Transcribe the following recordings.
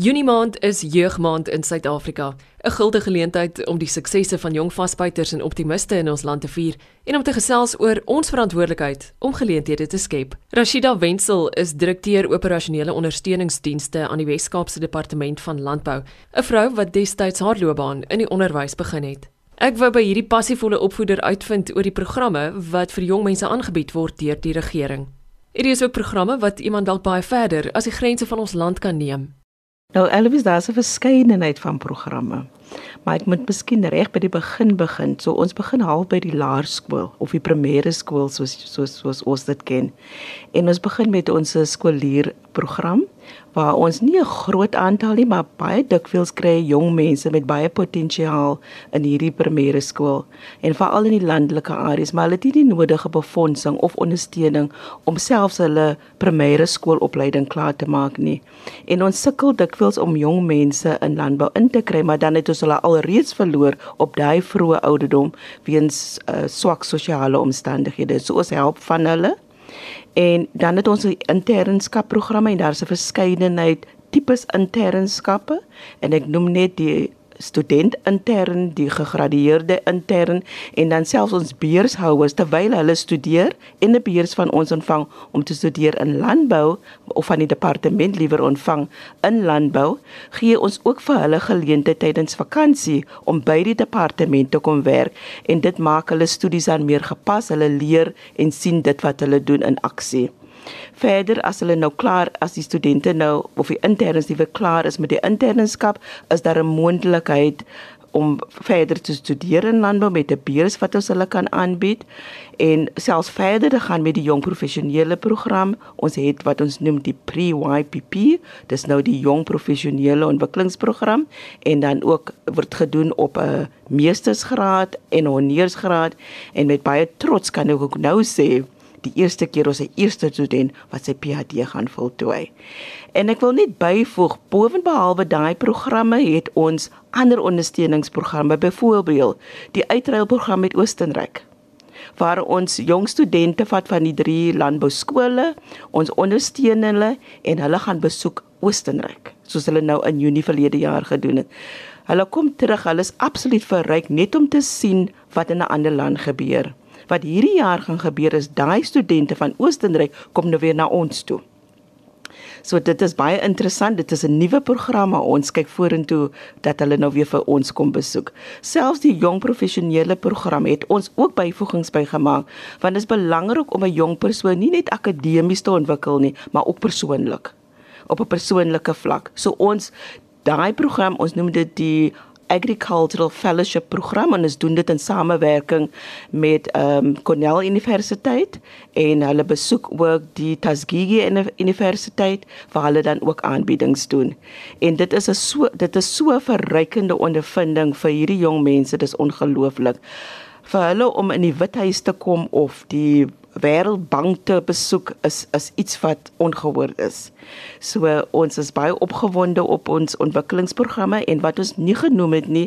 Junie maand is jeugmaand in Suid-Afrika, 'n guldige geleentheid om die suksesse van jong vasbyters en optimiste in ons land te vier en om te gesels oor ons verantwoordelikheid om geleenthede te skep. Rashida Wenzel is direkteur operasionele ondersteuningsdienste aan die Wes-Kaapse Departement van Landbou, 'n vrou wat destyds haar loopbaan in die onderwys begin het. Ek wou by hierdie passievolle opvoeder uitvind oor die programme wat vir jong mense aangebied word deur die regering. Hierdie is ook programme wat iemand dalk baie verder as die grense van ons land kan neem. Nou Elvis, daar's 'n verskeidenheid van programme. Maar ek moet miskien reg by die begin begin. So ons begin half by die laerskool of die primêre skool soos soos soos ons dit ken. En ons begin met ons skoolier program waar ons nie 'n groot aantal nie, maar baie dikwels kry jong mense met baie potensiaal in hierdie primêre skool en veral in die landelike areas, maar hulle het nie die nodige befondsing of ondersteuning om selfs hulle primêre skoolopleiding klaar te maak nie. En ons sukkel dikwels om jong mense in landbou in te kry, maar dan het ons hulle alreeds verloor op daai vroeë ouderdom weens uh, swak sosiale omstandighede. So ons help van hulle En dan het ons 'n internskap programme en daar's 'n verskeidenheid tipes internskappe. En ek noem net die student intern, die gegradueerde intern en dan selfs ons beurshouers terwyl hulle studeer en 'n beurs van ons ontvang om te studeer in landbou of van die departement liewer ontvang in landbou, gee ons ook vir hulle geleentheid tydens vakansie om by die departement te kom werk en dit maak hulle studies dan meer gepas, hulle leer en sien dit wat hulle doen in aksie. Verder as hulle nou klaar as die studente nou of die interns die weer klaar is met die internskap, is daar 'n moontlikheid om verder te studeer in landbou met 'n beurs wat ons hulle kan aanbied. En selfs verder te gaan met die jong professionele program. Ons het wat ons noem die pre-YPP, dis nou die jong professionele ontwikkelingsprogram. En dan ook word gedoen op 'n meestersgraad en honeursgraad. En met baie trots kan ek ook nou sê die eerste keer ons 'n eerste student wat sy PhD gaan voltooi. En ek wil net byvoeg, bovenbehalwe daai programme het ons ander ondersteuningsprogramme, byvoorbeeld die uitruilprogram met Oostenryk waar ons jong studente vat van die drie landbou skole, ons ondersteun hulle en hulle gaan besoek Oostenryk, soos hulle nou in Junie verlede jaar gedoen het. Hulle kom terug, hulle is absoluut verryk net om te sien wat in 'n ander land gebeur wat hierdie jaar gaan gebeur is daai studente van Oostenryk kom nou weer na ons toe. So dit is baie interessant. Dit is 'n nuwe program ons kyk vorentoe dat hulle nou weer vir ons kom besoek. Selfs die jong professionele program het ons ook byvoegings bygemaak want dit is belangrik om 'n jong persoon nie net akademies te ontwikkel nie, maar ook persoonlik op 'n persoonlike vlak. So ons daai program, ons noem dit die Agricultural Fellowship program en ons doen dit in samewerking met ehm um, Cornell Universiteit en hulle besoek ook die Tuskegee Universiteit waar hulle dan ook aanbiedings doen. En dit is 'n so dit is so verrykende ondervinding vir hierdie jong mense, dis ongelooflik. Vir hulle om in die Withuis te kom of die Wêreldbank te besoek is is iets wat ongehoord is. So ons is baie opgewonde op ons ontwikkelingsprogramme en wat ons nie genoem het nie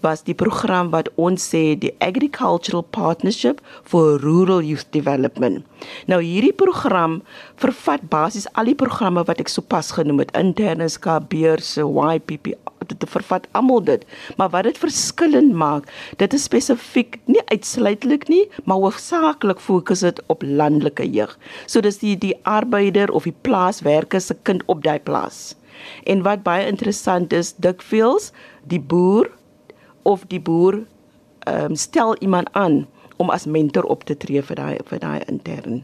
was die program wat ons sê die Agricultural Partnership for Rural Youth Development. Nou hierdie program vervat basies al die programme wat ek sopas genoem het, interne skabeurse, YPP dit vervat almal dit maar wat dit verskillend maak dit is spesifiek nie uitsluitlik nie maar hoofsaaklik fokus dit op landelike jeug so dis die die arbeider of die plaaswerker se kind op daai plaas. En wat baie interessant is, dikwels die boer of die boer ehm um, stel iemand aan om as mentor op te tree vir daai vir daai intern.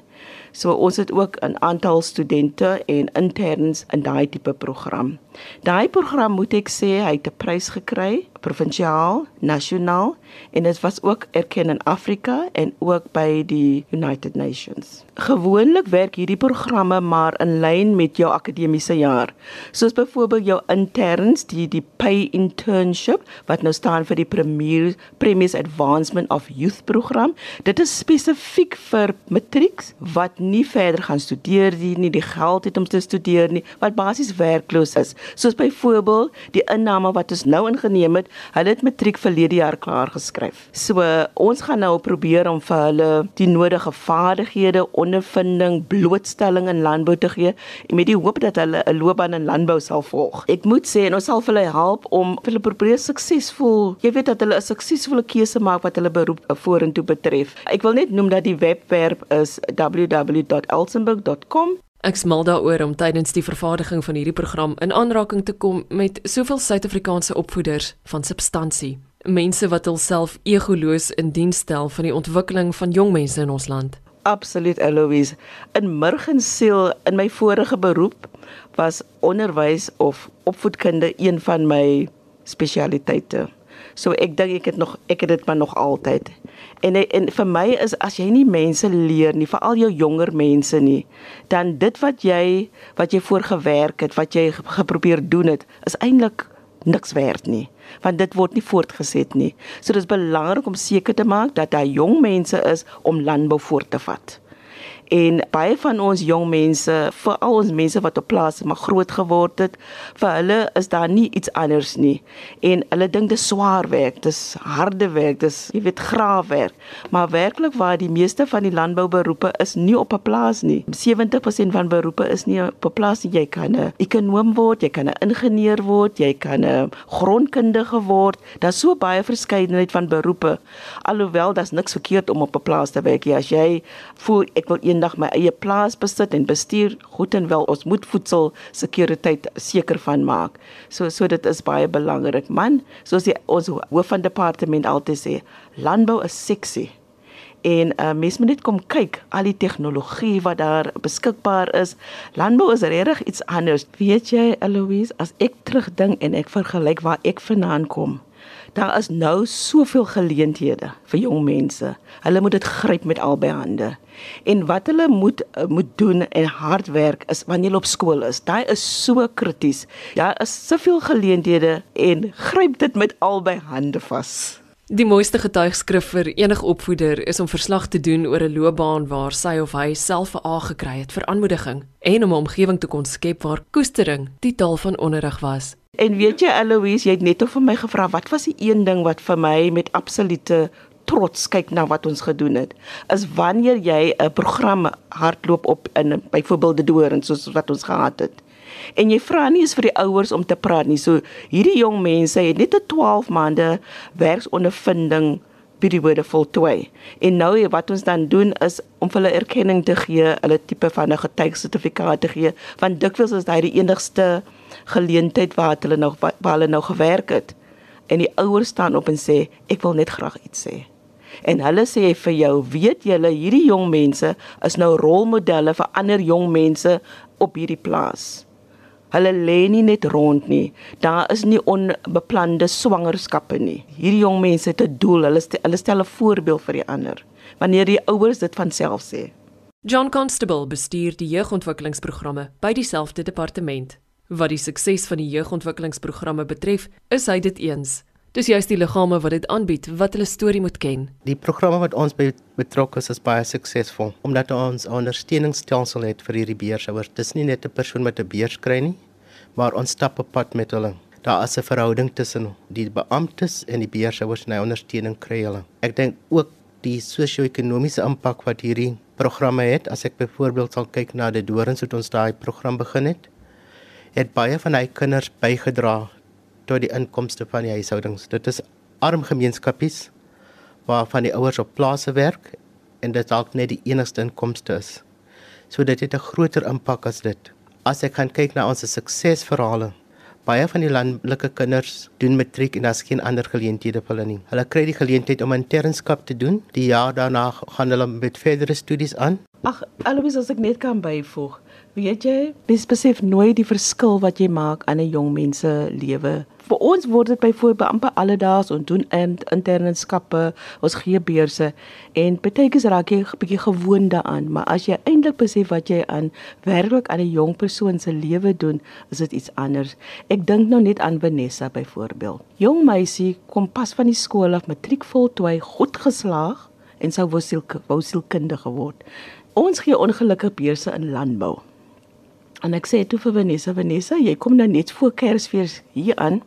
So ons het ook 'n aantal studente en interns in daai tipe program. Daai program moet ek sê hy het 'n prys gekry, provinsiaal, nasionaal en dit was ook erken in Afrika en ook by die United Nations. Gewoonlik werk hierdie programme maar in lyn met jou akademiese jaar. Soos byvoorbeeld jou interns, die die pay internship wat nou staan vir die premier premies advancement of youth program. Dit is spesifiek vir matrieks wat nie verder gaan studeer nie, nie die geld het om te studeer nie, wat basies werkloos is. Soos byvoorbeeld die inname wat ons nou ingeneem het, hulle het matriek verlede jaar klaar geskryf. So ons gaan nou probeer om vir hulle die nodige vaardighede, ondervinding, blootstelling in landbou te gee met die hoop dat hulle 'n loopbaan in landbou sal volg. Ek moet sê en ons sal hulle help om hulle probeer suksesvol, jy weet dat hulle 'n suksesvolle keuse maak wat hulle beroep vorentoe betref. Ek wil net noem dat die webwerf is www.elsenburg.com. Ek smal daaroor om tydens die vervaardiging van hierdie program in aanraking te kom met soveel Suid-Afrikaanse opvoeders van substansie, mense wat hulself egoloos in diens stel van die ontwikkeling van jong mense in ons land. Absoluut Eloise. In Murgensiel in my vorige beroep was onderwys of opvoedkunde een van my spesialiteite. So ek dink ek het nog ek het dit maar nog altyd. En en vir my is as jy nie mense leer nie, veral jou jonger mense nie, dan dit wat jy wat jy voorgewerk het, wat jy geprobeer doen het, is eintlik niks werd nie want dit word nie voortgeset nie. So dis belangrik om seker te maak dat daar jong mense is om landbou voort te vat. En baie van ons jong mense, veral ons mense wat op plase maar groot geword het, vir hulle is daar nie iets anders nie. En hulle dink dis swaar werk, dis harde werk, dis jy weet graafwerk. Maar werklik waar die meeste van die landbouberoepe is nie op 'n plaas nie. 70% van beroepe is nie op 'n plaas nie. Jy kan 'n ekonom word, jy kan 'n ingenieur word, jy kan 'n grondkundige word. Daar's so baie verskeidenheid van beroepe. Alhoewel daar's niks verkeerd om op 'n plaas te werk nie. As jy voel ek wil eendag my eie plaas besit en bestuur goed en wel ons moet voedsel sekuriteit seker van maak. So so dit is baie belangrik man, soos die, ons hoof van departement altyd sê, landbou is seksie. En uh, mens moet net kom kyk al die tegnologie wat daar beskikbaar is. Landbou is regtig iets anders. Weet jy, Eloise, as ek terugdink en ek vergelyk waar ek vandaan kom, daar is nou soveel geleenthede vir jong mense. Hulle moet dit gryp met albei hande. En wat hulle moet eh, moet doen en hard werk is wanneer hulle op skool is. Daai is so krities. Daar is soveel geleenthede en gryp dit met albei hande vas. Die mooiste getuigskrif vir enige opvoeder is om verslag te doen oor 'n loopbaan waar sy of hy self 'n A gekry het vir aanmoediging en om 'n omgewing te kon skep waar koestering die taal van onderrig was. En weet jy Eloise, jy het net of vir my gevra wat was die een ding wat vir my met absolute trots kyk na wat ons gedoen het. Is wanneer jy 'n program hardloop op in byvoorbeeld die Doorn soos wat ons gehad het en jy vra nie eens vir die ouers om te praat nie. So hierdie jong mense het net 'n 12 maande werksondervinding periode voltooi. En nou wat ons dan doen is om hulle erkenning te gee, hulle tipe van 'n getuigsertifikaat te gee, want dikwels is dit die enigste geleentheid waar hulle nou waar hulle nou gewerk het. En die ouers staan op en sê ek wil net graag iets sê. En hulle sê vir jou, weet julle, hierdie jong mense is nou rolmodelle vir ander jong mense op hierdie plaas. Hulle lê nie net rond nie. Daar is nie onbeplande swangerskappe nie. Hierdie jong mense het 'n doel. Hulle stel, hulle stel 'n voorbeeld vir die ander. Wanneer die ouers dit van self sê. John Constable bestuur die jeugontwikkelingsprogramme by dieselfde departement. Wat die sukses van die jeugontwikkelingsprogramme betref, is hy dit eens. Dis juist die liggame wat dit aanbied wat hulle storie moet ken. Die programme wat ons by betrokke is is baie suksesvol omdat ons 'n ondersteuningsstelsel het vir hierdie beursouers. Dis nie net 'n persoon met 'n beurs kry nie, maar ons stap op pad met hulle. Daar is 'n verhouding tussen die beamptes en die beursouers en hy ondersteuning kry hulle. Ek dink ook die sosio-ekonomiese impak wat hierdie programme het, as ek byvoorbeeld sal kyk na die Dorings wat ons daai program begin het, het baie van hy kinders bygedra tot die inkomste van die huishoudings. Dit is arm gemeenskappies waarvan die ouers op plase werk en dit dalk net die enigste inkomste is. So dit het 'n groter impak as dit. As ek kan kyk na ons suksesverhale, baie van die landelike kinders doen matriek en daar's geen ander geleenthede vir hulle nie. Hulle kry die geleentheid om 'n internskap te doen. Die jaar daarna gaan hulle met verdere studies aan. Ag, alhoewel as ek net kan byvoeg, weet jy, besef nooit die verskil wat jy maak aan 'n jong mens se lewe vir ons word dit byvoorbeeld amper alledaags ons doen interne skappe, ons gee beurse en baie keer raak jy 'n bietjie gewoond daaraan, maar as jy eintlik besef wat jy aan werklik aan 'n jong persoon se lewe doen, is dit iets anders. Ek dink nou net aan Vanessa byvoorbeeld. Jong meisie kom pas van die skool af, matriek voltooi, goed geslaag en sou wou siel wou sielkundige geword ons gee ongelukkige beurse in landbou. En ek sê toe vir Vanessa, Vanessa, jy kom nou net voor Kersfees hier aan.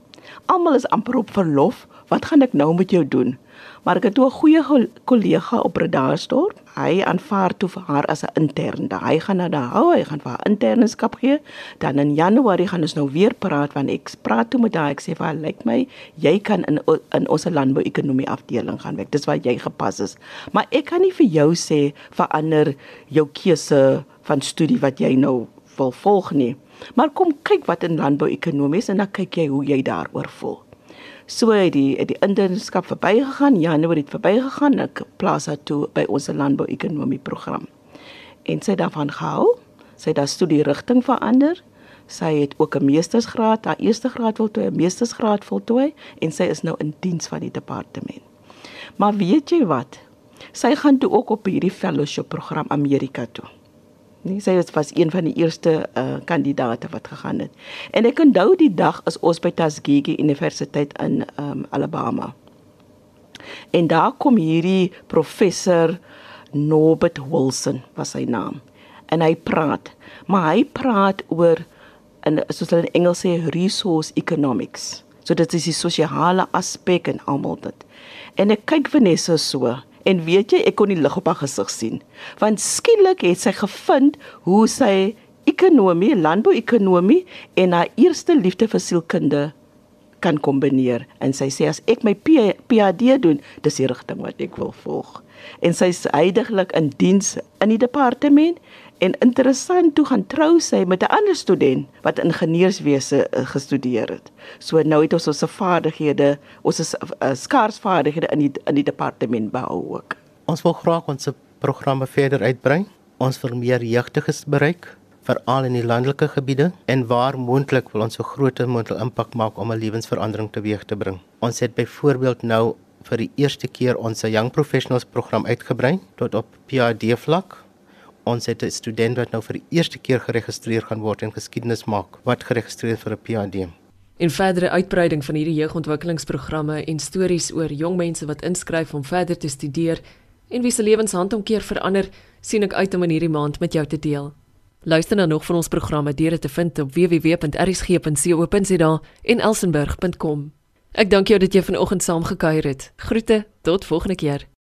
Almal is amper op verlof. Wat gaan ek nou met jou doen? Maar ek het toe 'n goeie kollega op Redaarsdorp. Hy aanvaar toe vir haar as 'n intern. Da hy gaan na daar hou, hy gaan vir haar internskap gee. Dan in Januarie gaan ons nou weer praat want ek praat toe met haar. Ek sê vir haar, "Lyk my jy kan in in ons landbou-ekonomie afdeling gaan werk. Dis waar jy gepas is." Maar ek kan nie vir jou sê verander jou keuse van studie wat jy nou wil volg nie. Maar kom kyk wat in landbou-ekonomies en dan kyk jy hoe jy daaroor voel. So het die het die internskap verbygegaan, Januarie het verbygegaan, ek plaas haar toe by ons landbou-ekonomie program. En sy daarvan gehou. Sy het haar studie rigting verander. Sy het ook 'n meestersgraad, haar eerste graad voltooi, 'n meestersgraad voltooi en sy is nou in diens van die departement. Maar weet jy wat? Sy gaan toe ook op hierdie fellowship program Amerika toe. Nee, sy was een van die eerste uh kandidate wat gegaan het. En ek onthou die dag as ons by Tuskegee Universiteit in um Alabama. En daar kom hierdie professor Norbert Wilson was sy naam. En hy praat, maar hy praat oor in soos hulle in Engels sê resource economics. So dit is die sosiale aspek en almal dit. En ek kyk Vanessa so En weet jy, ek kon die lig op haar gesig sien. Want skielik het sy gevind hoe sy ekonomie, landbouekonomie en haar eerste liefde vir sielkunde kan kombineer. En sy sê as ek my PhD doen, dis die rigting wat ek wil volg. En sy is heidaglik in diens in die departement En interessant toe gaan trou sy met 'n ander student wat ingenieurswese uh, gestudeer het. So nou het ons ons vaardighede, ons is uh, skaars vaardighede in die in die departement behou ook. Ons wil graag ons programme verder uitbrei. Ons wil meer jeugdiges bereik veral in die landelike gebiede en waar moontlik wil ons so groot moontlik impak maak om 'n lewensverandering teweeg te bring. Ons het byvoorbeeld nou vir die eerste keer ons Young Professionals program uitgebrei tot op PhD vlak ons het 'n student wat nou vir die eerste keer geregistreer gaan word en geskiedenis maak wat geregistreer vir 'n PhD. In verdere uitbreiding van hierdie jeugontwikkelingsprogramme en stories oor jong mense wat inskryf om verder te studeer en wie se lewens handomkeer verander, sien ek uit om in hierdie maand met jou te deel. Luister nou nog van ons programme deur te vind op www.rsg.co.za en elsenburg.com. Ek dank jou dat jy vanoggend saamgekuier het. Groete, tot volgende keer.